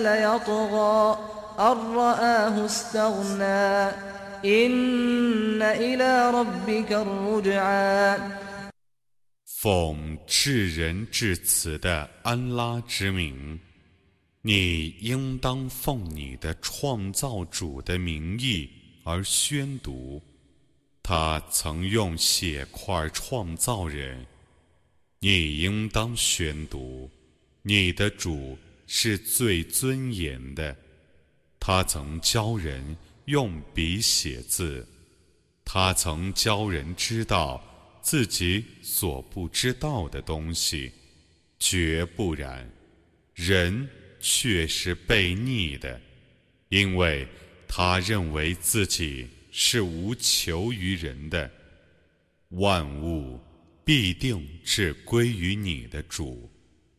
ليطغى أن رآه استغنى إن إلى ربك الرجعى 奉至仁至慈的安拉之名，你应当奉你的创造主的名义而宣读。他曾用血块创造人，你应当宣读。你的主 是最尊严的。他曾教人用笔写字，他曾教人知道自己所不知道的东西。绝不然，人。却是悖逆的，因为他认为自己是无求于人的，万物必定是归于你的主。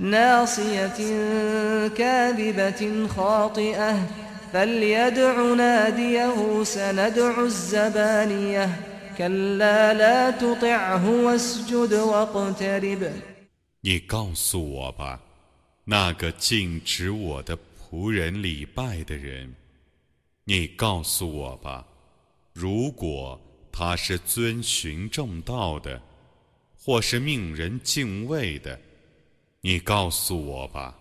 ناصية كاذبة خاطئة فليدع ناديه سندع الزبانيه 你告诉我吧，那个禁止我的仆人礼拜的人，你告诉我吧，如果他是遵循正道的，或是命人敬畏的， 你告诉我吧，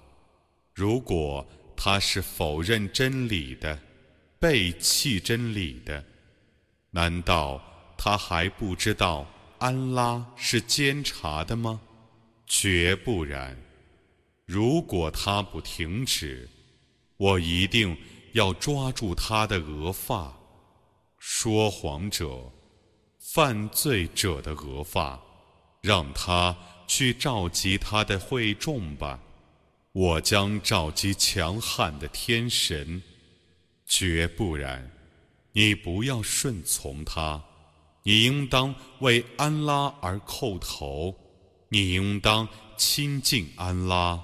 如果他是否认真理的，背弃真理的，难道？他还不知道安拉是监察的吗？绝不然。如果他不停止，我一定要抓住他的额发，说谎者、犯罪者的额发，让他去召集他的会众吧。我将召集强悍的天神。绝不然，你不要顺从他。你应当为安拉而叩头，你应当亲近安拉。